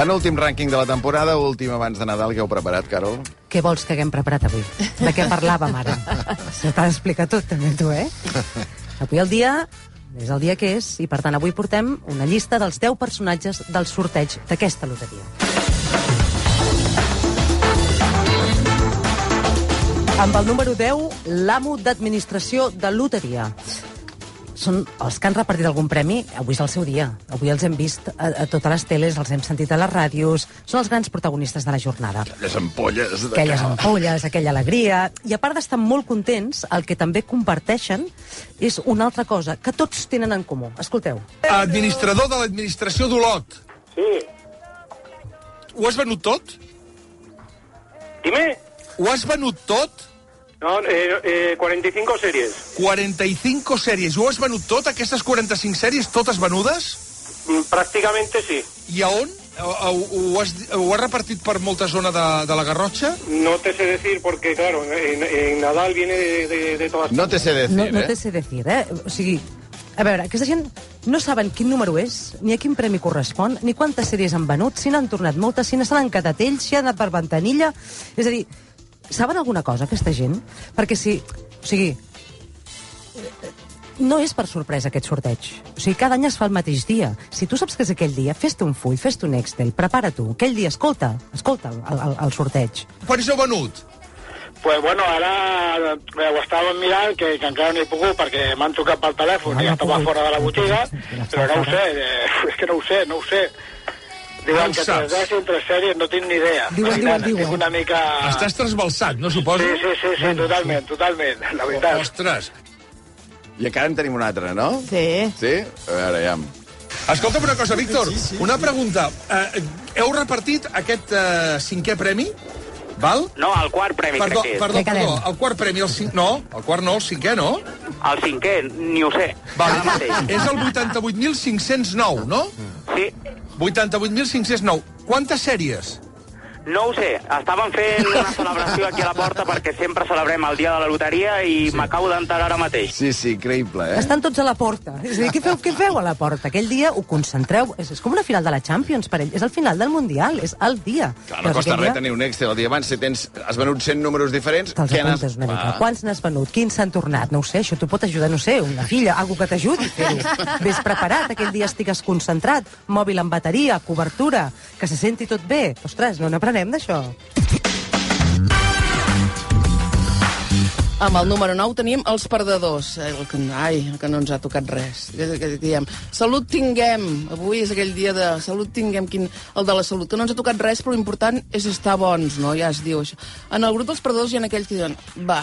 Penúltim rànquing de la temporada, últim abans de Nadal, que heu preparat, Carol? Què vols que haguem preparat avui? De què parlàvem ara? Se t'ha d'explicar tot, també, tu, eh? Avui el dia és el dia que és, i per tant avui portem una llista dels 10 personatges del sorteig d'aquesta loteria. Amb el número 10, l'amo d'administració de loteria. Són els que han repartit algun premi, avui és el seu dia. Avui els hem vist a, a totes les teles, els hem sentit a les ràdios, són els grans protagonistes de la jornada. Les ampolles de Aquelles cal. ampolles, aquella alegria... I a part d'estar molt contents, el que també comparteixen és una altra cosa que tots tenen en comú. Escolteu. Administrador de l'administració d'Olot. Sí. Ho has venut tot? Dime. Ho has venut tot? No, eh, eh, 45 series. 45 sèries. Ho has venut tot, aquestes 45 sèries, totes venudes? Mm, Prácticamente sí. I a on? Ho, has, ho has repartit per molta zona de, de la Garrotxa? No te sé decir porque, claro, en, en Nadal viene de, de, de todas No te sé decir, No, no eh? te sé decir, eh? O sigui, a veure, aquesta gent no saben quin número és, ni a quin premi correspon, ni quantes sèries han venut, si n'han tornat moltes, si n'han quedat ells, si han anat per ventanilla... És a dir, saben alguna cosa, aquesta gent? Perquè si... O sigui, no és per sorpresa aquest sorteig. O sigui, cada any es fa el mateix dia. Si tu saps que és aquell dia, fes-te un full, fes-te un Excel, prepara-t'ho. Aquell dia, escolta, escolta el, el, el sorteig. Quan heu venut? Pues bueno, ara eh, ho estàvem mirant, que, que encara no he pogut perquè m'han trucat pel telèfon Ah, i no estava pogut. fora de la botiga, però no ho sé, eh, és que no ho sé, no ho sé. Diuen No que dècims, tres sèries, no tinc ni idea. Diuen, diuen, diuen. Una mica... Estàs trasbalsat, no suposo? Sí, sí, sí, sí, totalment, totalment, la veritat. Ostres. I encara en tenim un altre, no? Sí. Sí? A veure, ja... Escolta'm una cosa, Víctor. Una pregunta. Uh, heu repartit aquest uh, cinquè premi? Val? No, el quart premi, Perdó, crec que és. perdó, perdó. El quart premi, el cinc... No, el quart no, el cinquè no. El cinquè, ni ho sé. Val. És el 88.509, no? Sí, 88.509. Quantes sèries? No ho sé. Estàvem fent una celebració aquí a la porta perquè sempre celebrem el dia de la loteria i m'acabo d'entrar ara mateix. Sí, sí, increïble, eh? Estan tots a la porta. És a dir, què feu, què feu a la porta? Aquell dia ho concentreu. És, és com una final de la Champions per ell. És el final del Mundial, és el dia. Clar, no costa res dia tenir un Excel el dia abans. Si tens, has venut 100 números diferents... Te'ls apuntes una mica. Va. Quants n'has venut? Quins s'han tornat? No ho sé, això t'ho pot ajudar, no ho sé, una filla, algú que t'ajudi a fer-ho. Ves preparat, aquell dia estigues concentrat, mòbil amb bateria, cobertura, que se senti tot bé. Ostres, no n'aprenem d'això. Amb el número 9 tenim els perdedors. El que, ai, el que no ens ha tocat res. Diem, salut tinguem. Avui és aquell dia de salut tinguem, quin, el de la salut, que no ens ha tocat res, però l'important és estar bons, no? Ja es diu això. En el grup dels perdedors hi ha aquells que diuen, va,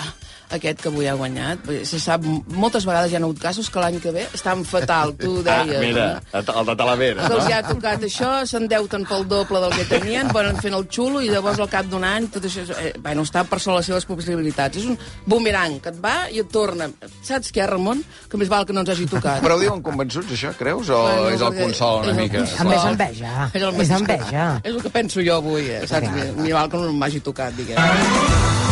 aquest que avui ha guanyat. Se sap, moltes vegades hi ha hagut casos que l'any que ve estan fatal, tu Ah, deies. mira, no? el de Talavera. que els no? hi ha tocat això, s'endeuten pel doble del que tenien, van fent el xulo i llavors al cap d'un any tot això... Eh, bueno, està per sobre les seves possibilitats. És un boomerang que et va i et torna. Saps què, Ramon? Que més val que no ens hagi tocat. Però ho diuen convençuts, això, creus? O Bueno, és el perquè consol una és el mica? Amb més enveja. És, el És enveja. És el que penso jo avui, eh? saps? Ni val que no m'hagi tocat, diguem.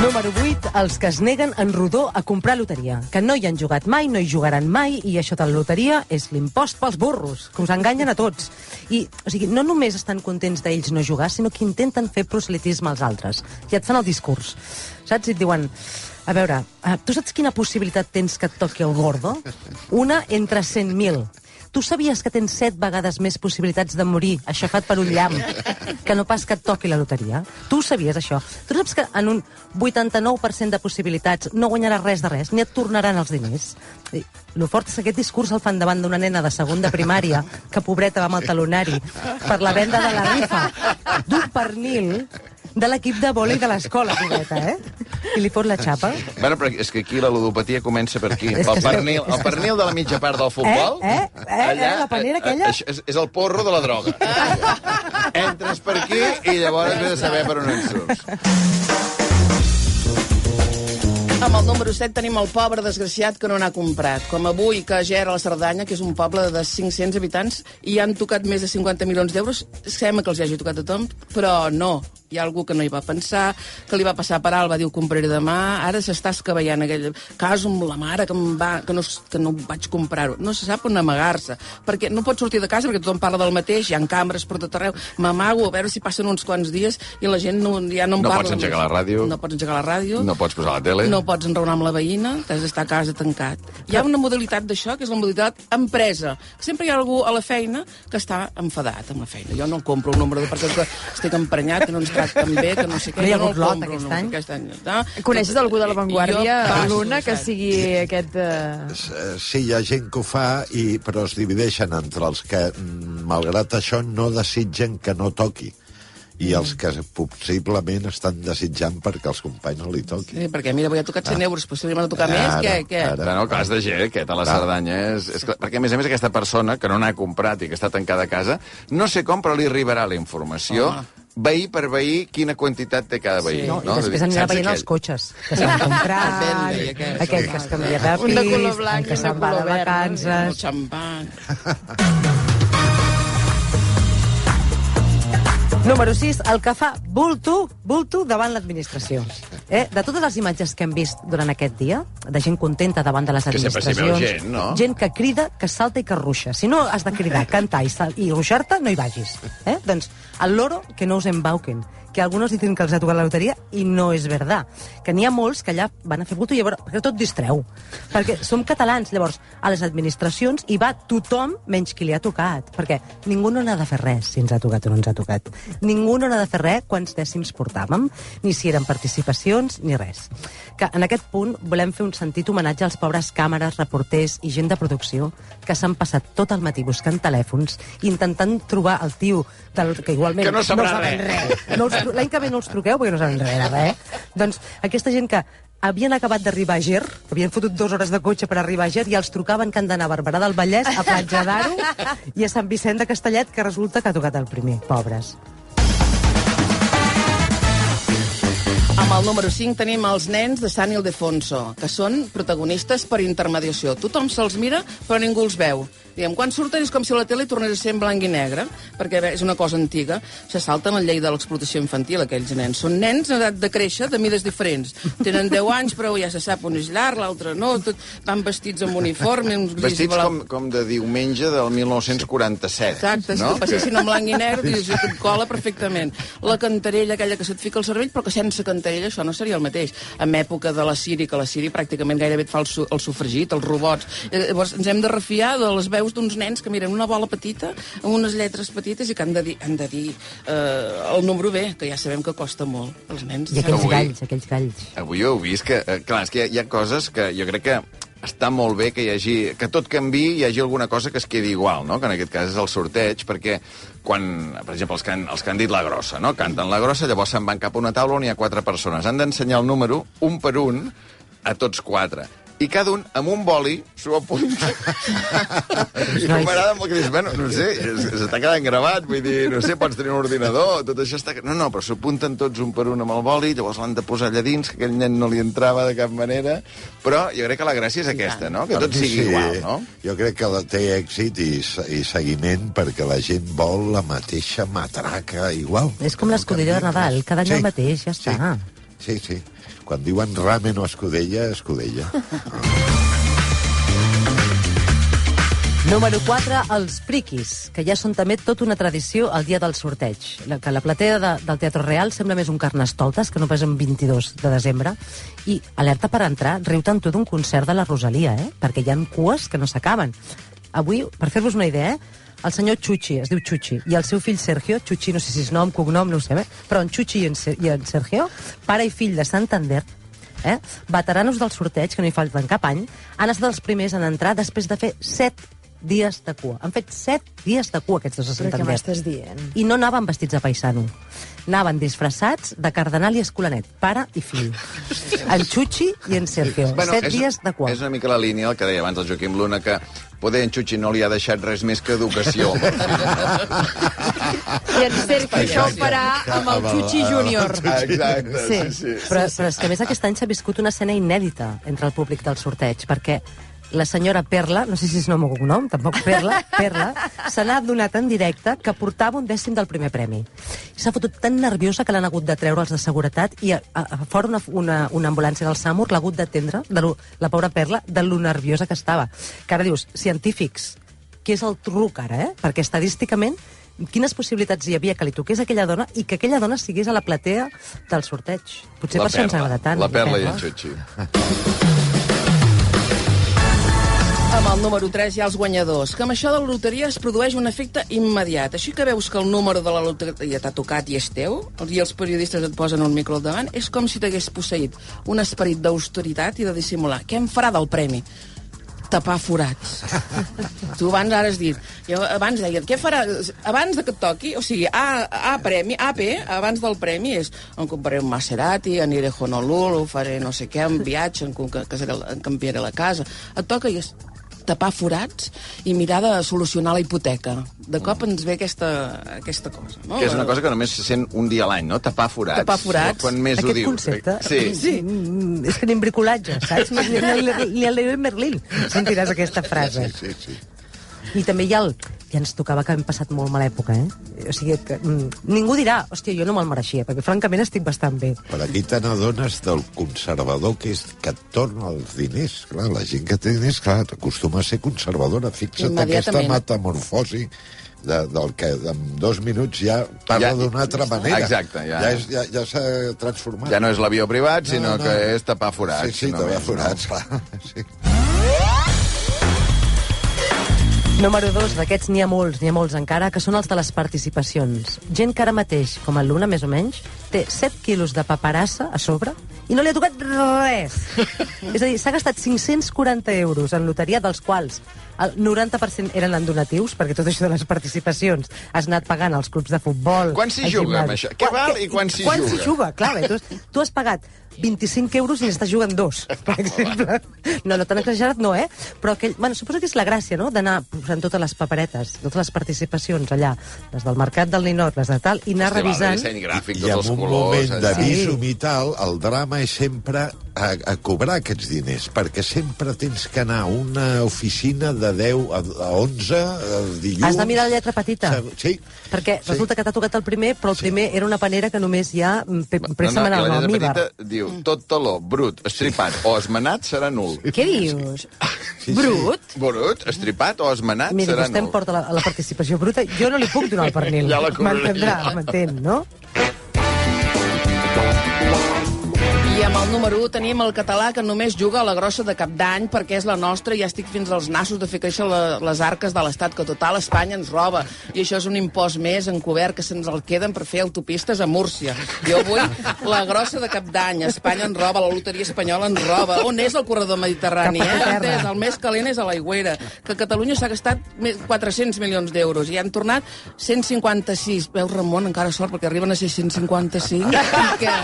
Número 8, els que es neguen en rodó a comprar loteria. Que no hi han jugat mai, no hi jugaran mai, i això de la loteria és l'impost pels burros, que us enganyen a tots. I, o sigui, no només estan contents d'ells no jugar, sinó que intenten fer proselitisme als altres. I et fan el discurs. Saps? I et diuen... A veure, eh, tu saps quina possibilitat tens que et toqui el gordo? Una entre 100.000. Tu sabies que tens set vegades més possibilitats de morir aixafat per un llamp que no pas que et toqui la loteria? Tu sabies, això? Tu saps que en un 89% de possibilitats no guanyaràs res de res, ni et tornaran els diners? Lo fort és que aquest discurs el fan davant d'una nena de segon de primària que, pobreta, va amb el talonari per la venda de la rifa d'un pernil de l'equip de vòlei de l'escola, pobreta, eh? I li fot la xapa. Bueno, però és que aquí la ludopatia comença per aquí. Pel que- pernil, el pernil de la mitja part del futbol... Eh? Eh? Eh? La panera aquella? eh, És, és el porro de la droga. Entres per aquí i llavors has de saber per on en surts. Amb el número 7 tenim el pobre desgraciat que no n'ha comprat. Com avui, que a Ger, a la Cerdanya, que és un poble de 500 habitants, i han tocat més de 50 milions d'euros, sembla que els hi hagi tocat a tothom, però no. Hi ha algú que no hi va pensar, que li va passar per dir ho compraré demà, ara s'està escavellant aquell cas amb la mare que, em va, que, no, que no vaig comprar-ho. No se sap on amagar-se, perquè no pots sortir de casa perquè tothom parla del mateix, hi ha càmeres per tot arreu, m'amago a veure si passen uns quants dies i la gent no, ja no en No parla. pots engegar la ràdio. No pots engegar la ràdio. No pots posar la tele. No pots enraonar amb la veïna, t'has d'estar a casa tancat. Hi ha una modalitat d'això, que és la modalitat empresa. Sempre hi ha algú a la feina que està enfadat amb la feina. Jo no compro el número de persones que estic emprenyat, que no ens tracten bé, que no sé què. No hi ha hagut lot compro, aquest no, any? Aquest any no? Coneixes algú de la Vanguardia, Jo passo, Luna, que sigui aquest... Eh... Eh, Sí, hi ha gent que ho fa, i, però es divideixen entre els que, mm, malgrat això, no desitgen que no toqui i els que possiblement estan desitjant perquè els companys no li toqui. Sí, perquè mira, avui ha tocat 100 euros, però si li van a tocar Ara, més, què? què? ara. Bueno, clar, és de gent, aquest, a la Clar. Cerdanya. És, és, clar, perquè, a més a més, aquesta persona, que no n'ha comprat i que està tancada a casa, no sé com, però li arribarà la informació, Home. Veí per veí, quina quantitat té cada veí. Sí. No, no? I després anirà veient aquell? els cotxes que s'han comprat, Bentley, aquest. aquell que es canvia de Un de pis, color blanc que i un de se'n va de vacances... Número 6, el que fa bulto, bulto davant l'administració. Eh? De totes les imatges que hem vist durant aquest dia, de gent contenta davant de les Que administracions... veu gent, no? Gent que crida, que salta i que ruixa. Si no has de cridar, cantar i, i ruixar-te, no hi vagis. Eh? Doncs el loro, que no us embauquen que alguns dicen que els ha tocat la loteria i no és verdad. Que n'hi ha molts que allà van a fer bulto i llavors, perquè tot distreu. Perquè som catalans, llavors, a les administracions hi va tothom menys qui li ha tocat. Perquè ningú no n'ha de fer res si ens ha tocat o no ens ha tocat. Ningú no n'ha de fer res quants dècims portàvem, ni si eren participacions, ni res. Que en aquest punt volem fer un sentit homenatge als pobres càmeres, reporters i gent de producció que s'han passat tot el matí buscant telèfons, intentant trobar el tio del, que igualment Que no sabrà saben res. res. No els L'any que ve no els truqueu perquè no saben res res. Doncs aquesta gent que havien acabat d'arribar a Ger, havien fotut dues hores de cotxe per arribar a Ger, i els trucaven que han d'anar a Barberà del Vallès, a Platja d'Aro i a Sant Vicent de Castellet, que resulta que ha tocat el primer. Pobres. Amb el número 5 tenim els nens de Sant Ildefonso, que són protagonistes per intermediació. Tothom se'ls mira, però ningú els veu. Diguem, quan surten és com si la tele tornés a ser en blanc i negre, perquè bé, és una cosa antiga. Se salten la llei de l'explotació infantil, aquells nens. Són nens en edat de créixer, de mides diferents. Tenen 10 anys, però ja se sap, un és llarg, l'altre no, tot, van vestits amb uniforme, uns gris Vestits blau. com, com de diumenge del 1947. Exacte, si no? no? passessin en blanc i negre, dius, et cola perfectament. La cantarella, aquella que se't fica al cervell, però que sense cantarella això no seria el mateix. En època de la Siri, que la Siri pràcticament gairebé et fa el, su el sofregit, els robots. Eh, Llavors ens hem de refiar de les veus d'uns nens que miren una bola petita, amb unes lletres petites i que han de dir, han de dir eh, el número B, que ja sabem que costa molt. Els nens... I aquells Avui- galls, aquells galls. Avui ho heu vist, que, eh, clar, és que hi ha, hi ha coses que jo crec que està molt bé que hi hagi, que tot canvi hi hagi alguna cosa que es quedi igual, no? que en aquest cas és el sorteig, perquè quan, per exemple, els que han, els que han dit la grossa, no? canten la grossa, llavors se'n van cap a una taula on hi ha quatre persones. Han d'ensenyar el número, un per un, a tots quatre. I cada un, amb un boli, s'ho apunta. I Nois. m'agrada molt que dius, bueno, no sé, es- s'està quedant gravat, vull dir, no sé, pots tenir un ordinador, tot això està... No, no, però s'apunten tots un per un amb el boli, llavors l'han de posar allà dins, que aquell nen no li entrava de cap manera, però jo crec que la gràcia és aquesta, no? Que tot Per mi sigui igual, no? Jo crec que la té èxit i, i seguiment perquè la gent vol la mateixa matraca igual. És com l'escudella de Nadal, cada any Sí. el mateix, ja està. Sí, sí. Quan diuen ramen o escudella, escudella. Número 4, els friquis, que ja són també tota una tradició el dia del sorteig. La, que la platea de, del Teatre Real sembla més un carnestoltes, que no pas un 22 de desembre. I alerta per entrar, riu-te'n tu d'un concert de la Rosalia, eh? perquè hi han cues que no s'acaben. Avui, per fer-vos una idea, eh? El senyor Chuchi, es diu Chuchi, i el seu fill Sergio, Chuchi no sé si és nom, cognom, no ho sé, eh? però en Chuchi i en, Ser i en Sergio, pare i fill de Santander, eh? veteranos del sorteig, que no hi falten cap any, han estat els primers en entrar després de fer set dies de cua. Han fet set dies de cua, aquests dos de Però què Santander. m'estàs dient? I no anaven vestits de paisano. Anaven disfressats de cardenal i escolanet, pare i fill. En Chuchi i en Sergio. Bueno, set és, dies de cua. És una mica la línia, el que deia abans el Joaquim Luna, que poder en Xuxi no li ha deixat res més que educació. I en Sergio això ho farà amb el Chuchi Júnior. Exacte, Sí. sí, sí. Però, però és que a més aquest any s'ha viscut una escena inèdita entre el públic del sorteig, perquè la senyora Perla, no sé si és nom o cognom, tampoc Perla, Perla, se n'ha adonat en directe que portava un dècim del primer premi. S'ha fotut tan nerviosa que l'han hagut de treure els de seguretat i a, a, a fora una, una, una ambulància del SAMUR l'ha hagut d'atendre, de lo- la pobra Perla, de lo nerviosa que estava. Que ara dius, científics, què és el truc ara, eh? Perquè estadísticament quines possibilitats hi havia que li toqués a aquella dona i que aquella dona sigués a la platea del sorteig. Potser La per això ens Perla, agrada tant. La Perla i en Xuxi. Amb el número 3 hi ha els guanyadors, que amb això de la loteria es produeix un efecte immediat. Així que veus que el número de la loteria t'ha tocat i és teu, i els periodistes et posen un micro al davant, és com si t'hagués posseït un esperit d'austeritat i de dissimular. Què em farà del premi? tapar forats. tu abans ara has dit... Jo abans deien, què farà... Abans de que et toqui, o sigui, A, A premi, AP, abans del premi és em compraré un Maserati, aniré a Honolulu, faré no sé què, un viatge, em, ca- casaré, em canviaré la casa. Et toca i és tapar forats i mirar de solucionar la hipoteca. De cop ens ve aquesta, aquesta cosa. No? Que és una cosa que només se sent un dia a l'any, no? Tapar forats. Tapar forats. Quan més ho Aquest dius. concepte... Sí. sí. Mm, És que en bricolatge, saps? Ni, ni, ni, ni a Leroy Merlin sentiràs aquesta frase. Sí, sí. I també hi ha el... Ja ens tocava que hem passat molt mala època, eh? O sigui, que, mm, ningú dirà, hòstia, jo no me'l mereixia, perquè francament estic bastant bé. Per aquí te n'adones del conservador que és que et torna els diners. Clar, la gent que té diners, clar, acostuma a ser conservadora. Fixa't aquesta metamorfosi de, del que en dos minuts ja parla Ja- d'una altra manera. Exacte, ja- Ja, és- ja, ja s'ha transformat. Ja no és l'avió privat, sinó No, no. que és tapar forats. Sí, sí, només, tapar forats, clar. Sí. Número dos, d'aquests n'hi ha molts, n'hi ha molts encara, que són els de les participacions. Gent que ara mateix, com el Luna més o menys, té 7 quilos de paperassa a sobre i no li ha tocat res. És a dir, s'ha gastat 540 euros en loteria, dels quals el 90% eren en donatius, perquè tot això de les participacions has anat pagant als clubs de futbol... Quan s'hi juga, amb això? Què val i quan s'hi quan juga? s'hi juga? Clar, bé, tu, has- tu has pagat 25 euros i n'estàs jugant dos, per exemple. No, no tan exagerat no, eh? Però aquell, bueno, suposo que és la gràcia, no?, d'anar posant totes les paperetes, totes les participacions allà, les del mercat del ninot, les de tal, i anar Hòstia, revisant... gràfic, I en els un colors... moment de allà. visum i tal, el drama és sempre a, a cobrar aquests diners, perquè sempre tens que anar a una oficina de 10 a, a 11 el dilluns. Has de mirar la lletra petita. Sí. Perquè Sí. resulta que t'ha tocat el primer, però el primer era una panera que només hi ha mm, pe- préssam en el la lletra almíbar. petita diu, tot taló, brut, estripat o esmenat serà nul. Què dius? Sí, sí. Brut? Brut, estripat o esmenat Miri, serà vostè em nul. porta la, la participació bruta. Jo no li puc donar el pernil. Ja la cobraré M'entendrà, m'entén, no? I amb el número 1 tenim el català que només juga a la grossa de cap d'any perquè és la nostra i ja estic fins als nassos de fer créixer la, les arques de l'Estat, que total Espanya ens roba. I això és un impost més encobert que se'ns el queden per fer autopistes a Múrcia. Jo vull la grossa de cap d'any. Espanya ens roba, la loteria espanyola ens roba. On és el corredor mediterrani? Eh? El més calent és a l'aigüera. Que Catalunya s'ha gastat més- 400 milions d'euros i han tornat 156. Veus, Ramon, encara sort, perquè arriben a ser 155. I què?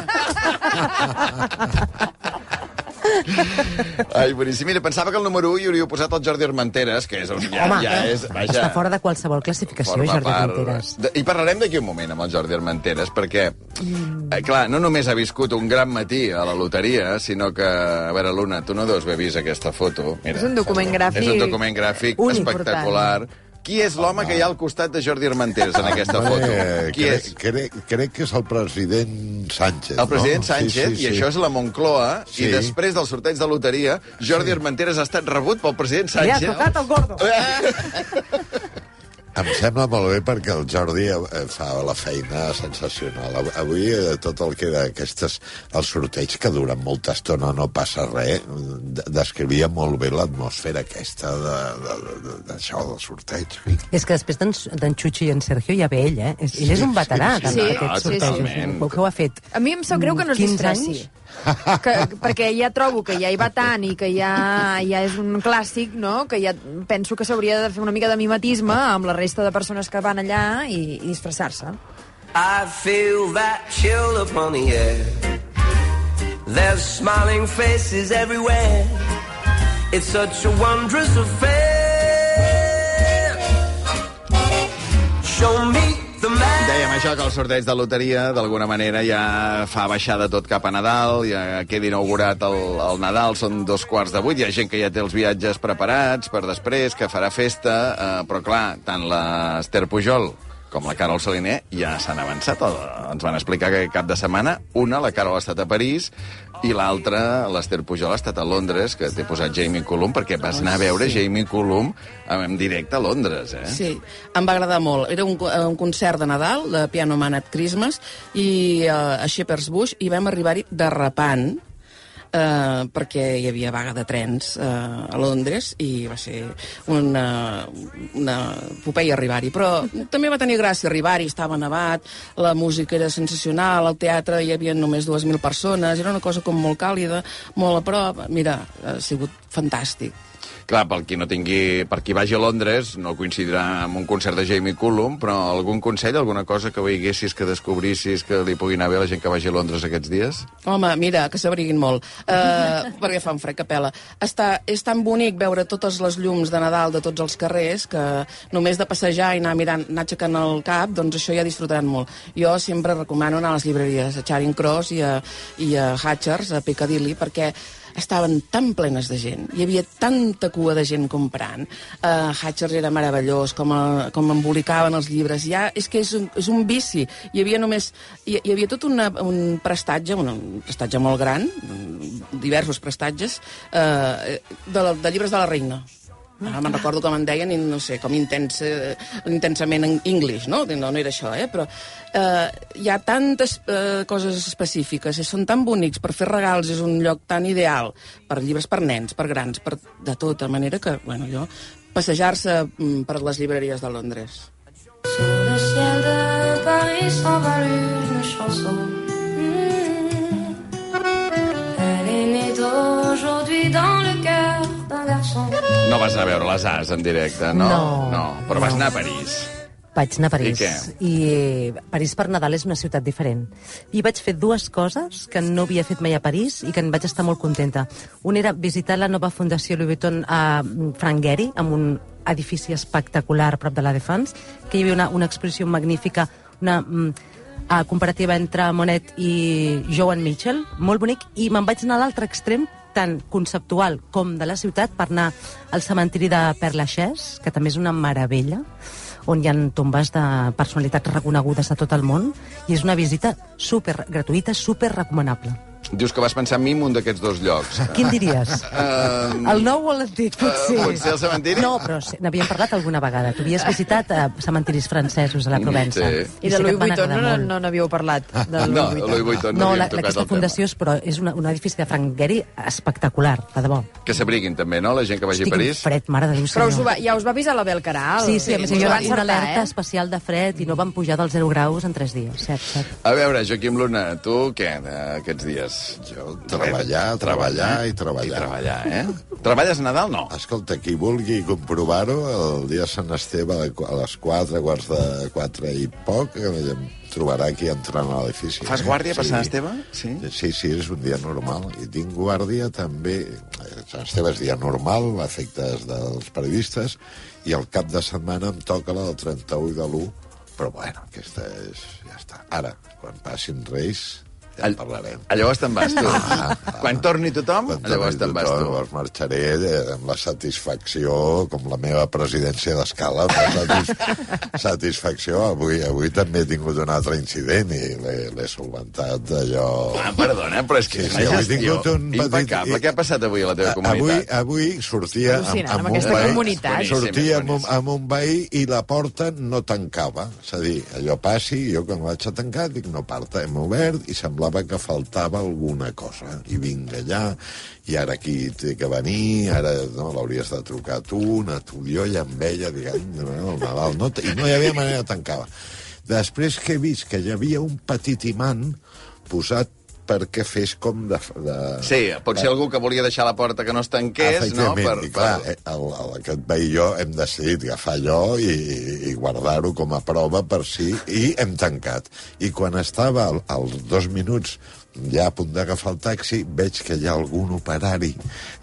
Ai, boníssim. Mira, pensava que el número 1 hi hauríeu posat el Jordi Armenteres, que és un... Ja, Home, ja és, vaja, està fora de qualsevol classificació, forma Jordi part- Monteres. De, I parlarem d'aquí un moment amb el Jordi Armenteres, perquè, eh, clar, no només ha viscut un gran matí a la loteria, sinó que, a veure, Luna, tu no deus haver vist aquesta foto. Mira, És un document gràfic És un document gràfic únic, espectacular. Qui és l'home que hi ha al costat de Jordi Armenteres en aquesta foto? Eh, Qui crec, és? crec, crec que és el president Sánchez. El president no? Sánchez, i això és la Moncloa, Sí. i després del sorteig de loteria, Jordi Armenteres ha estat rebut pel president Li ha Sánchez. tocat el gordo. Em sembla molt bé perquè el Jordi eh, fa la feina sensacional. Av- Avui eh, tot el que d'aquestes... Els sorteigs que duren molta estona no passa res, de- descrivia molt bé l'atmosfera aquesta de- de- de- d'això, del sorteig. És que després d'en Xuxi i en Sergio ja ve ell, eh? És- Ell és un veterà, sí, sí, sí. sí, Sí, aquests sí, sí. sortejos. Veu que ho ha fet. A mi em sap greu que no es 15 distressi. anys? Que, perquè ja trobo que ja hi va tant i que ja, ja és un clàssic, no? que ja penso que s'hauria de fer una mica de mimetisme amb la resta de persones que van allà i, i disfressar-se. I feel that chill upon the air. There's smiling faces everywhere. It's such a wondrous affair. Show me això que el sorteig de loteria d'alguna manera ja fa baixar de tot cap a Nadal, ja queda inaugurat el, el Nadal, són dos quarts de vuit, hi ha gent que ja té els viatges preparats per després, que farà festa, eh, però clar, tant l'Ester Pujol com la Carol Saliner ja s'han avançat. Ens van explicar que cap de setmana, una, la Carol ha estat a París, i l'altra, l'Ester Pujol, ha estat a Londres, que t'he posat Jamie Cullum, perquè vas anar a veure sí. Jamie Cullum en directe a Londres, eh? Sí, em va agradar molt. Era un, eh, un concert de Nadal, de Piano Man at Christmas, i uh, a Shepherd's Bush, i vam arribar-hi derrapant, eh, perquè hi havia vaga de trens eh, a Londres i va ser una, una epopeia arribar-hi. Però també va tenir gràcia arribar-hi, estava nevat, la música era sensacional, al teatre hi havia només 2.000 persones, era una cosa com molt càlida, molt a prop. Mira, ha sigut fantàstic. Clar, pel qui no tingui... Per qui vagi a Londres, no coincidirà amb un concert de Jamie Cullum, però algun consell, alguna cosa que veiessis, que descobrissis, que li pugui anar bé a la gent que vagi a Londres aquests dies? Home, mira, que s'abriguin molt, uh, perquè fa un fred que pela. Està, és tan bonic veure totes les llums de Nadal de tots els carrers que només de passejar i anar mirant, anar aixecant el cap, doncs això ja disfrutaran molt. Jo sempre recomano anar a les llibreries, a Charing Cross i a, i a Hatchers, a Piccadilly, perquè estaven tan plenes de gent, hi havia tanta cua de gent comprant. Uh, Hatchers era meravellós, com, a, com embolicaven els llibres. Ja, és que és un, és un vici. Hi havia només... Hi, hi havia tot una, un prestatge, un, un prestatge molt gran, diversos prestatges, uh, de, de llibres de la reina. Ara me'n recordo com en deien, i no sé, com intensa, intensament en English, no? No, no era això, eh? Però eh, hi ha tantes eh, coses específiques i són tan bonics per fer regals, és un lloc tan ideal per llibres per nens, per grans, per de tota manera que, bueno, jo, passejar-se mm, per les llibreries de Londres. Sur le ciel de Paris s'envole une chanson. Mm. Elle est née d'aujourd'hui dans No vas anar a veure les As en directe, no? No. no però vas anar a París. Vaig anar a París. I què? I eh, París per Nadal és una ciutat diferent. I vaig fer dues coses que no havia fet mai a París i que en vaig estar molt contenta. Un era visitar la nova Fundació Louis Vuitton a Frank Gehry, amb un edifici espectacular a prop de la Défense, que hi havia una, una exposició magnífica, una mm, a comparativa entre Monet i Joan Mitchell, molt bonic, i me'n vaig anar a l'altre extrem, tant conceptual com de la ciutat, per anar al cementiri de Lachaise, que també és una meravella, on hi ha tombes de personalitats reconegudes de tot el món, i és una visita super gratuïta, super recomanable. Dius que vas pensar en mi en un d'aquests dos llocs. Quin diries? Um, El nou o l'antic, potser? Uh, potser el cementiri? No, però sí, n'havíem parlat alguna vegada. Tu havies visitat uh, cementiris francesos a la Provença. Sí. I de sé que Louis Vuitton no, no, no n'havíeu parlat. De No, Louis Vuitton. Louis Vuitton no, No, havíem la, tocat aquesta fundació és, però és una, un edifici de Frank Gehry espectacular, de debò. Que s'abriguin també, no?, la gent que vagi Estic a París. fred, mare de Déu, Però us senyor. va, ja us va avisar la Bel Caral. Sí, sí, a més hi va una alerta eh? especial de fred i no van pujar dels 0 graus en 3 dies. Cert, cert. A veure, Joaquim Luna, tu què, eh, aquests dies? Jo treballar, treballar i treballar. I treballar, eh? Treballes Nadal? No. Escolta, qui vulgui comprovar-ho, el dia de Sant Esteve a les 4, quarts de 4 i poc, em trobarà aquí entrant a l'edifici. Fas eh? guàrdia per Sant Esteve? Sí. Sí, sí, és un dia normal. I tinc guàrdia també... eh, Sant Esteve és dia normal, a efectes dels periodistes, i el cap de setmana em toca la del 31 i de l'1, però bueno, aquesta és... ja està. Ara, quan passin Reis, ja en parlarem. A llavors te'n vas, tu. Ah, Quan torni tothom, Quan llavors te'n vas, tu. Llavors marxaré eh, amb la satisfacció, com la meva presidència d'escala, amb la satis satisfacció. Avui, avui també he tingut un altre incident i l'he solventat allò... Ah, perdona, però és que Sí, sí, avui he tingut un petit- impecable. Què ha passat avui a la teva Avui, comunitat? avui sortia amb, Al·lucinant, amb amb, un veí, comunitat. sortia amb, un, amb un veí i la porta no tancava. És a dir, allò passi, jo quan vaig a tancar dic no parta, hem obert i semblava que faltava alguna cosa. I vinc allà, i ara aquí té que venir, ara no, l'hauries de trucar tu, anar tu jo, i amb ella, diguem, no, el Nadal, no, i no hi havia manera de tancar. Després que he vist que hi havia un petit imant posat perquè fes com de... de Sí, pot ser algú que volia deixar la porta que no es tanqués, no? Efectivament, i clar, eh, el, el, aquest veí i jo hem decidit agafar allò i, i guardar-ho com a prova per si, i hem tancat. I quan estava al- als dos minuts ja a punt d'agafar el taxi, veig que hi ha algun operari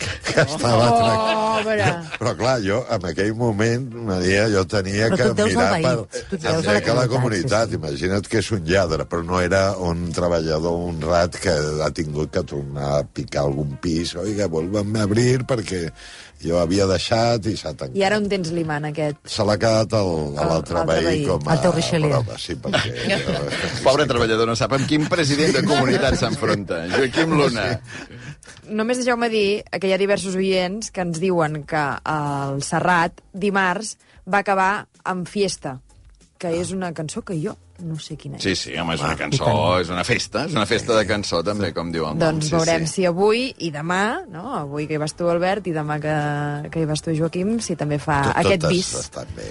que, que estava Oh. Pobre. Però clar, jo en aquell moment, Maria, jo tenia Però que mirar per... tu a la la comunitat, sí, sí. Imagina't que és un lladre, però no era un treballador honrat que ha tingut que tornar a picar algun pis. Oiga, volvem a abrir perquè jo havia deixat i s'ha tancat. I ara on tens l'imant, aquest? Se l'ha quedat el- a l'altre veí veí. com a El teu Richelieu. prova. Sí, perquè... Pobre treballador, no sap amb quin president de comunitat s'enfronta. Joaquim Luna. Només deixeu-me dir que hi ha diversos oients que ens diuen que el Serrat, dimarts, va acabar amb Fiesta, que és una cançó que jo no sé quina és. Sí, sí, home, és Ah, una cançó, és una festa, és una festa de cançó, també, com diu el nom. Doncs sí, veurem sí. si avui i demà, no? avui que hi vas tu, Albert, i demà que, que hi vas tu, Joaquim, si també fa Tot- aquest totes bis. estan bé.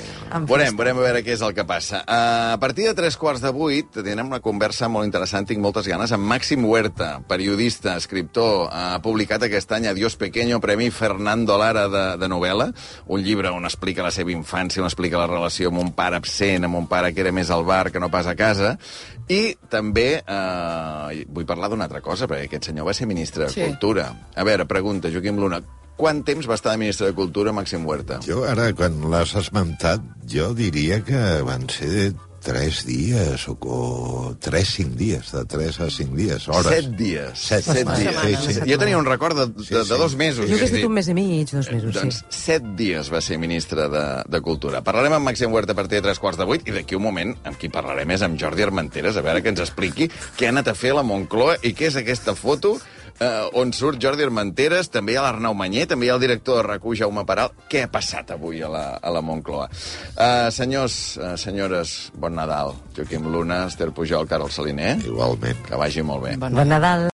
Veurem, veurem a veure què és el que passa. Uh, a partir de tres quarts de vuit tindrem una conversa molt interessant, tinc moltes ganes, amb Màxim Huerta, periodista, escriptor, ha publicat aquest any Adiós Pequeño, Premi Fernando Lara de, de novel·la, un llibre on explica la seva infància, on explica la relació amb un pare absent, amb un pare que era més al bar que no pas a casa, i també eh, vull parlar d'una altra cosa, perquè aquest senyor va ser ministre de Sí. Cultura. A veure, pregunta, Joaquim Luna, quant temps va estar de ministre de Cultura Màxim Huerta? Jo ara, quan l'has esmentat, jo diria que van ser tres dies o, o tres, cinc dies, de tres a cinc dies, hores. Set dies. Set, set dies. setmana, Sí, sí. Jo tenia un record de, de, Sí, de sí. dos mesos. Jo és a dit un mes i mig, dos mesos, Doncs sí. set dies va ser ministre de, de Cultura. Parlarem amb Màxim Huerta a partir de tres quarts de vuit i d'aquí un moment amb qui parlarem és amb Jordi Armenteres, a veure que ens expliqui què ha anat a fer a la Moncloa i què és aquesta foto eh, on surt Jordi Armenteres, també hi ha l'Arnau Manyer, també hi ha el director de RAC1, Jaume Peral. Què ha passat avui a la, a la Moncloa? Uh, senyors, uh, senyores, bon Nadal. Joaquim Luna, Esther Pujol, Carol Saliner. Igualment. Que vagi molt bé. Bon Nadal.